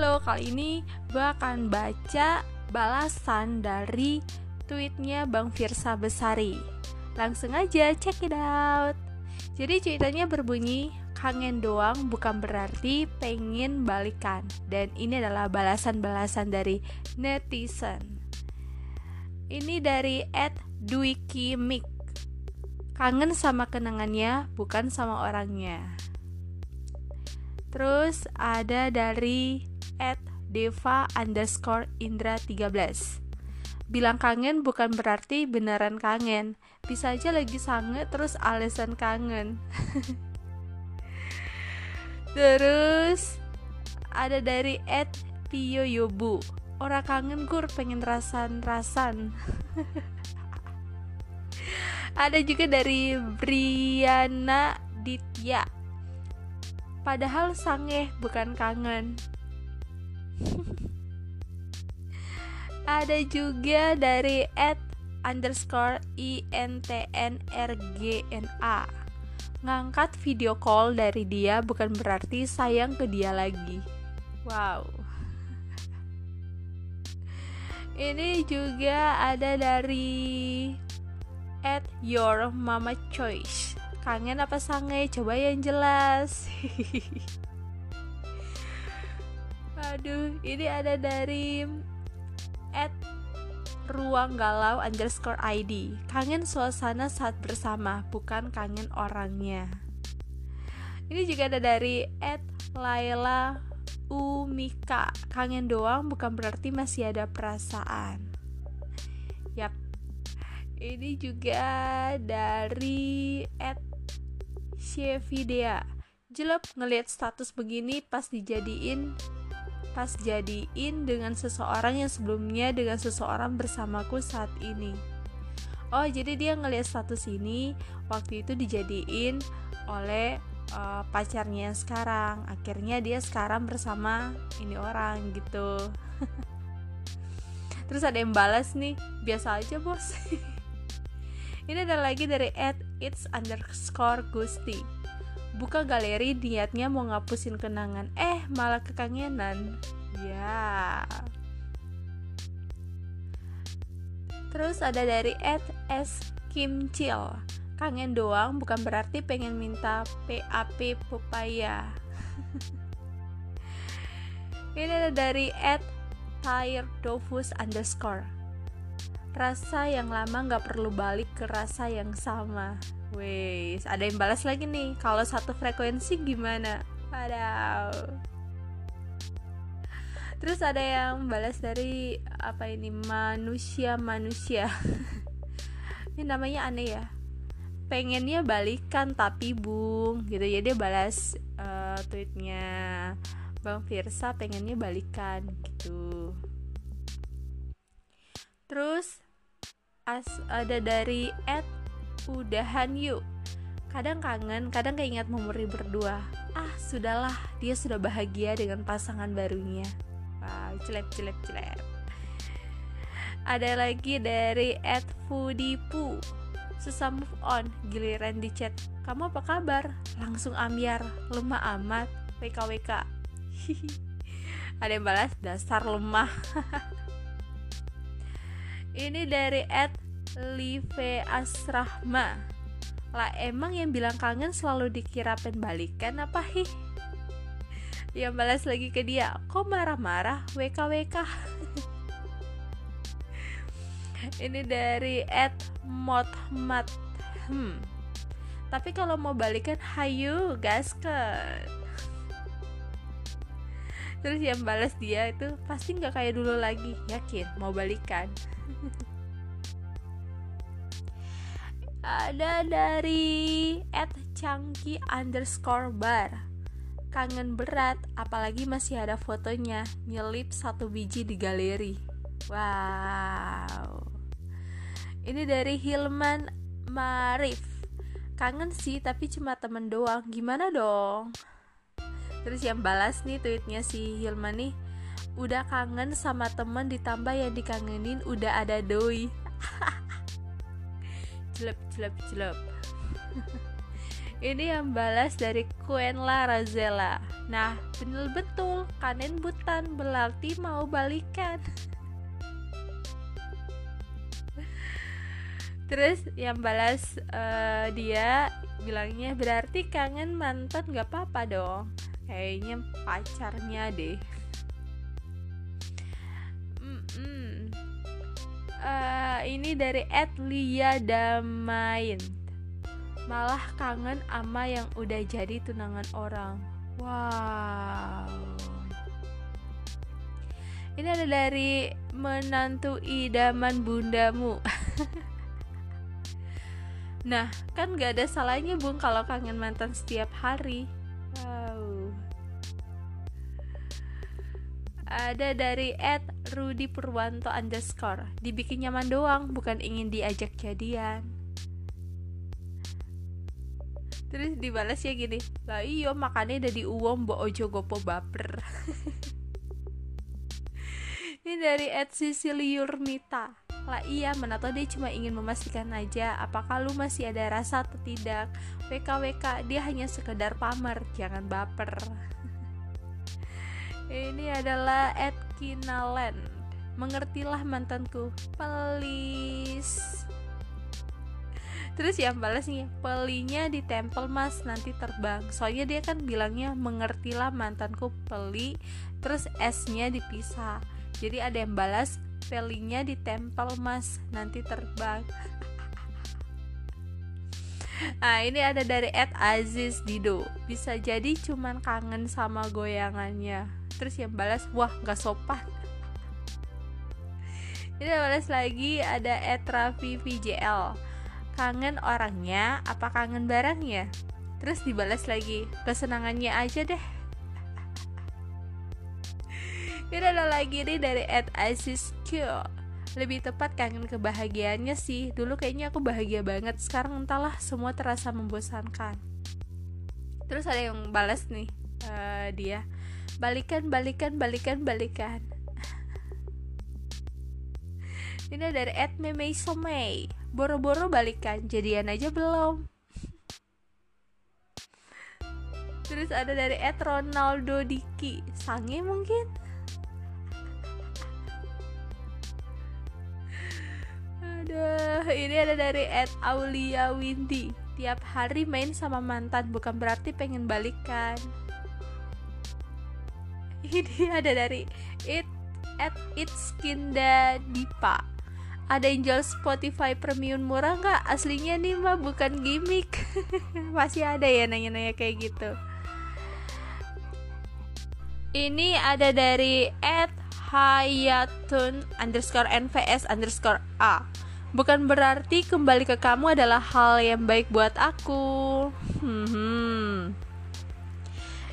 Halo, kali ini gue akan baca balasan dari tweetnya Bang Firsa Besari. Langsung aja check it out. Jadi ceritanya berbunyi Kangen doang bukan berarti pengen balikan. Dan ini adalah balasan-balasan dari netizen. Ini dari Ed Dwiki Mik. Kangen sama kenangannya bukan sama orangnya. Terus ada dari at deva underscore indra 13 Bilang kangen bukan berarti beneran kangen. Bisa aja lagi sange terus alasan kangen. Terus ada dari at Tio Yobu. Orang kangen gur pengen rasan-rasan. Ada juga dari Briana Ditya. Padahal sange bukan kangen. Ada juga dari at underscore intnrgna Ngangkat video call dari dia bukan berarti sayang ke dia lagi Wow Ini juga ada dari at your mama choice Kangen apa sange? Coba yang jelas. Aduh, ini ada dari at ruang galau underscore ID Kangen suasana saat bersama, bukan kangen orangnya. Ini juga ada dari at Laila Umika. Kangen doang bukan berarti masih ada perasaan. Yap. Ini juga dari at Shevidea Jelek ngelihat status begini pas dijadiin pas jadiin dengan seseorang yang sebelumnya dengan seseorang bersamaku saat ini. Oh jadi dia ngelihat status ini waktu itu dijadiin oleh uh, pacarnya yang sekarang. Akhirnya dia sekarang bersama ini orang gitu. Terus ada yang balas nih Biasa aja bos. Ini ada lagi dari at it's underscore gusti. Buka galeri niatnya mau ngapusin kenangan. Eh malah kekangenan. Ya. Terus ada dari at s Kangen doang bukan berarti pengen minta PAP pepaya. Ini ada dari at Dovus underscore. Rasa yang lama nggak perlu balik ke rasa yang sama. Wes, ada yang balas lagi nih. Kalau satu frekuensi gimana? Padahal. Terus ada yang balas dari apa ini manusia manusia. ini namanya aneh ya. Pengennya balikan tapi bung gitu ya dia balas uh, tweetnya Bang Firsa pengennya balikan gitu. Terus as ada dari Ed udahan yuk kadang kangen kadang keingat memori berdua ah sudahlah. Dia sudah bahagia dengan pasangan barunya. Wow celep celep celep ada lagi dari Ed Fudipu. Susah move on giliran di chat. Kamu apa kabar? Langsung ambiar lemah amat. WKWK ada yang balas dasar lemah. Ini dari Ed Live Asrahma Lah emang yang bilang kangen selalu dikira balikan apa hi? Yang balas lagi ke dia Kok marah-marah? WKWK Ini dari Ed Motmat. Hmm. Tapi kalau mau balikan hayu gaskan terus yang balas dia itu pasti nggak kayak dulu lagi. Yakin? Mau balikan ada dari at chunky underscore bar. Kangen berat apalagi masih ada fotonya. Nyelip satu biji di galeri. Wow. Ini dari Hilman Marif. Kangen sih tapi cuma temen doang. Gimana dong? Terus yang balas nih tweetnya si Hilman nih. Udah kangen sama temen ditambah yang dikangenin udah ada doi celep celep celep ini yang balas dari Quenla Razela nah bener betul kanen butan berarti mau balikan. Terus yang balas uh, dia bilangnya berarti kangen mantan gak apa-apa dong. Kayaknya pacarnya deh. Mm -mm. Uh, ini dari Ed Lia Damain malah kangen ama yang udah jadi tunangan orang wow ini ada dari menantu idaman bundamu Nah, kan gak ada salahnya bung kalau kangen mantan setiap hari. Wow. Ada dari Ed Rudy Purwanto underscore. Dibikin nyaman doang, bukan ingin diajak jadian. Terus dibalas ya gini Lah iyo makannya udah diuwom bo ojo gopo baper. Ini dari Ed Siciliurmita. Lah iya menato dia cuma ingin memastikan aja apakah lu masih ada rasa atau tidak? WKWK dia hanya sekedar pamer jangan baper. Ini adalah Ed Kinalen mengertilah mantanku please Terus yang balasnya pelinya ditempel mas. Nanti terbang. Soalnya dia kan bilangnya mengertilah mantanku peli. Terus S-nya dipisah. Jadi ada yang balas spellingnya ditempel mas. Nanti terbang. Nah ini ada dari Ed Aziz Dido. Bisa jadi cuman kangen sama goyangannya Terus yang balas Wah gak sopan. Ini balas lagi ada Ed Raffi VJL Kangen orangnya Apa kangen barangnya? Terus dibalas lagi Kesenangannya aja deh. Ini ada lagi nih dari Ed Isis Q. Lebih tepat kangen kebahagiaannya sih. Dulu kayaknya aku bahagia banget sekarang entahlah semua terasa membosankan. Terus ada yang balas nih uh, dia balikan balikan balikan balikan. Ini dari Ed Meme Somei boro-boro balikan jadian aja belum. Terus ada dari Ed Ronaldo Diki. Sange mungkin? Aduh, ini ada dari Ed Aulia Windy. Tiap hari main sama mantan bukan berarti pengen balikan. Ini ada dari It at It's Kinda Dipa. Ada yang jual Spotify Premium murah nggak? Aslinya nih mah bukan gimmick. Masih ada ya nanya-nanya kayak gitu. Ini ada dari Ed Hayatun underscore NVS underscore A Bukan berarti kembali ke kamu adalah hal yang baik buat aku. Hmm.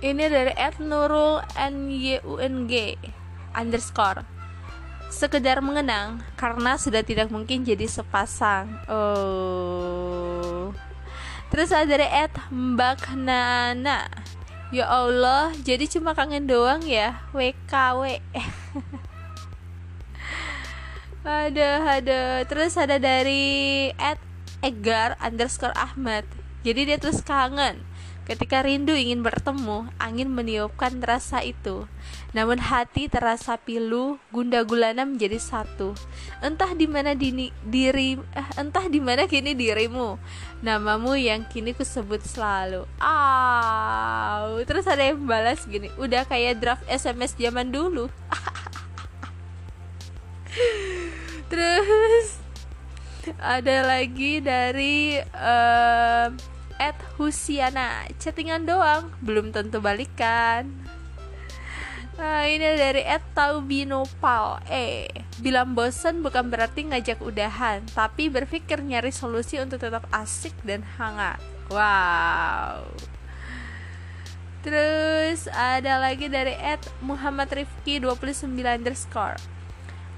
Ini dari Ed Nurul NYUNG underscore sekedar mengenang karena sudah tidak mungkin jadi sepasang. Oh. Terus ada dari Ed Mbak Nana. Ya Allah, jadi cuma kangen doang ya. WKW. ada ada terus ada dari Ed Egar underscore Ahmad jadi dia terus kangen Ketika rindu ingin bertemu, angin meniupkan rasa itu. Namun hati terasa pilu, gunda gulana menjadi satu. Entah di mana dini, diri, eh, entah di mana kini dirimu. Namamu yang kini ku sebut selalu. Ah, terus ada yang balas gini, udah kayak draft SMS zaman dulu. terus ada lagi dari uh, Ed Husiana. Chattingan doang belum tentu balikan. Nah, ini dari Ed Taubinopal. Eh, bilang bosen bukan berarti ngajak udahan Tapi berpikir nyari solusi untuk tetap asik dan hangat. Wow. Terus ada lagi dari Ed Muhammad Rifki 29 underscore.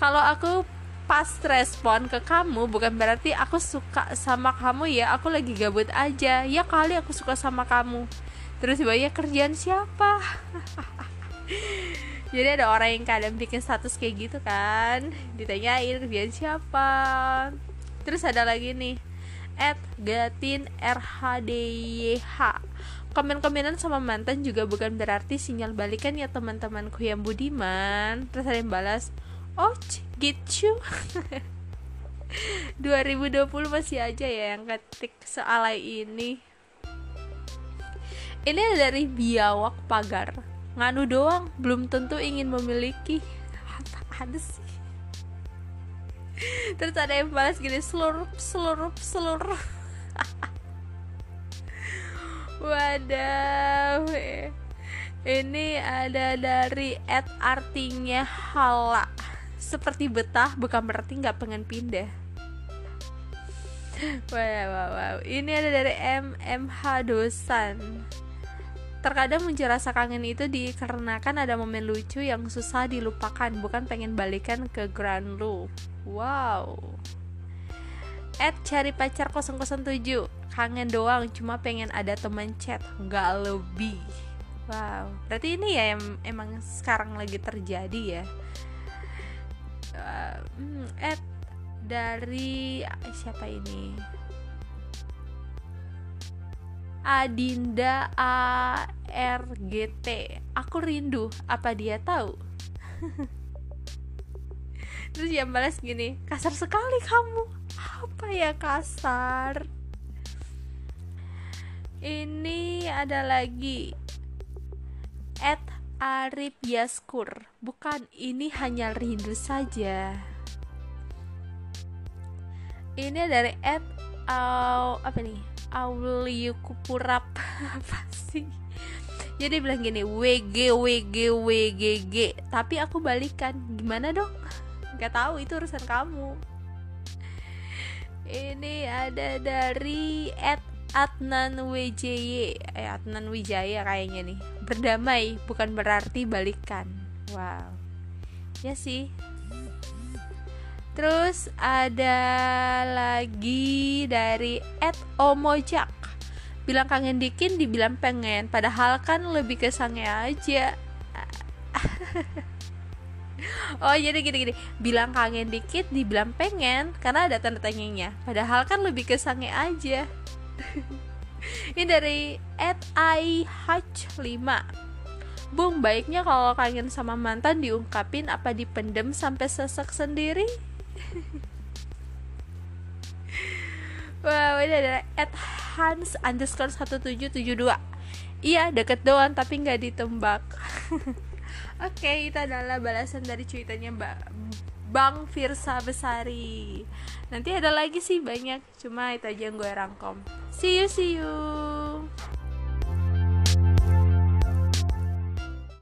Kalau aku pas respon ke kamu bukan berarti aku suka sama kamu ya aku lagi gabut aja. Ya kali aku suka sama kamu. Terus banyak kerjaan siapa? Jadi ada orang yang kadang bikin status kayak gitu kan. Ditanyain kerjaan siapa? Terus ada lagi nih at gatin rhdyh komen-komenan sama mantan juga bukan berarti sinyal balikan ya teman-temanku yang budiman. Terus ada yang balas oh gitu. 2020 masih aja ya yang ketik sealai ini. Ini dari biawak pagar. Nganu doang belum tentu ingin memiliki. Ada sih? Terus ada yang balas gini seluruh seluruh seluruh waduh ini ada dari at artinya hala seperti betah bukan berarti nggak pengen pindah. Wow, wow, wow. ini ada dari MMH dosan. Terkadang muncul rasa kangen itu dikarenakan ada momen lucu yang susah dilupakan, bukan pengen balikan ke grand lu. Wow. Ed cari pacar 007 Kangen doang, cuma pengen ada teman chat. Nggak lebih. Wow, berarti ini ya yang emang sekarang lagi terjadi ya uh, Ed dari siapa ini? Adinda ARGT Aku rindu, apa dia tahu? Terus yang balas gini Kasar sekali kamu. Apa ya kasar? Ini ada lagi. Ed Arif Yaskur. Bukan, ini hanya rindu saja Ini dari Ed uh, Apa nih? Auliukupurap apa sih? Jadi bilang gini WG WG WGG tapi aku balikan. Gimana dong? Nggak tahu itu urusan kamu. Ini ada dari Ed Adnan WJY eh Adnan Wijaya kayaknya nih. Berdamai bukan berarti balikan. Wow. Ya sih Terus ada lagi dari Ed Omojak. Bilang kangen dikit dibilang pengen. Padahal kan lebih ke sange aja. Oh jadi gini-gini. Bilang kangen dikit dibilang pengen. Karena ada tanda tanyanya. Padahal kan lebih ke sange aja. Ini dari Ed I H 5 Bung, baiknya kalau kangen sama mantan diungkapin apa dipendem sampai sesek sendiri? Wow, ini ada at Hans underscore 1772 Iya, deket doang tapi nggak ditembak. Oke, okay, itu adalah balasan dari cuitannya Mbak Bang Firsa Besari. Nanti ada lagi sih banyak. Cuma itu aja yang gue rangkom See you, see you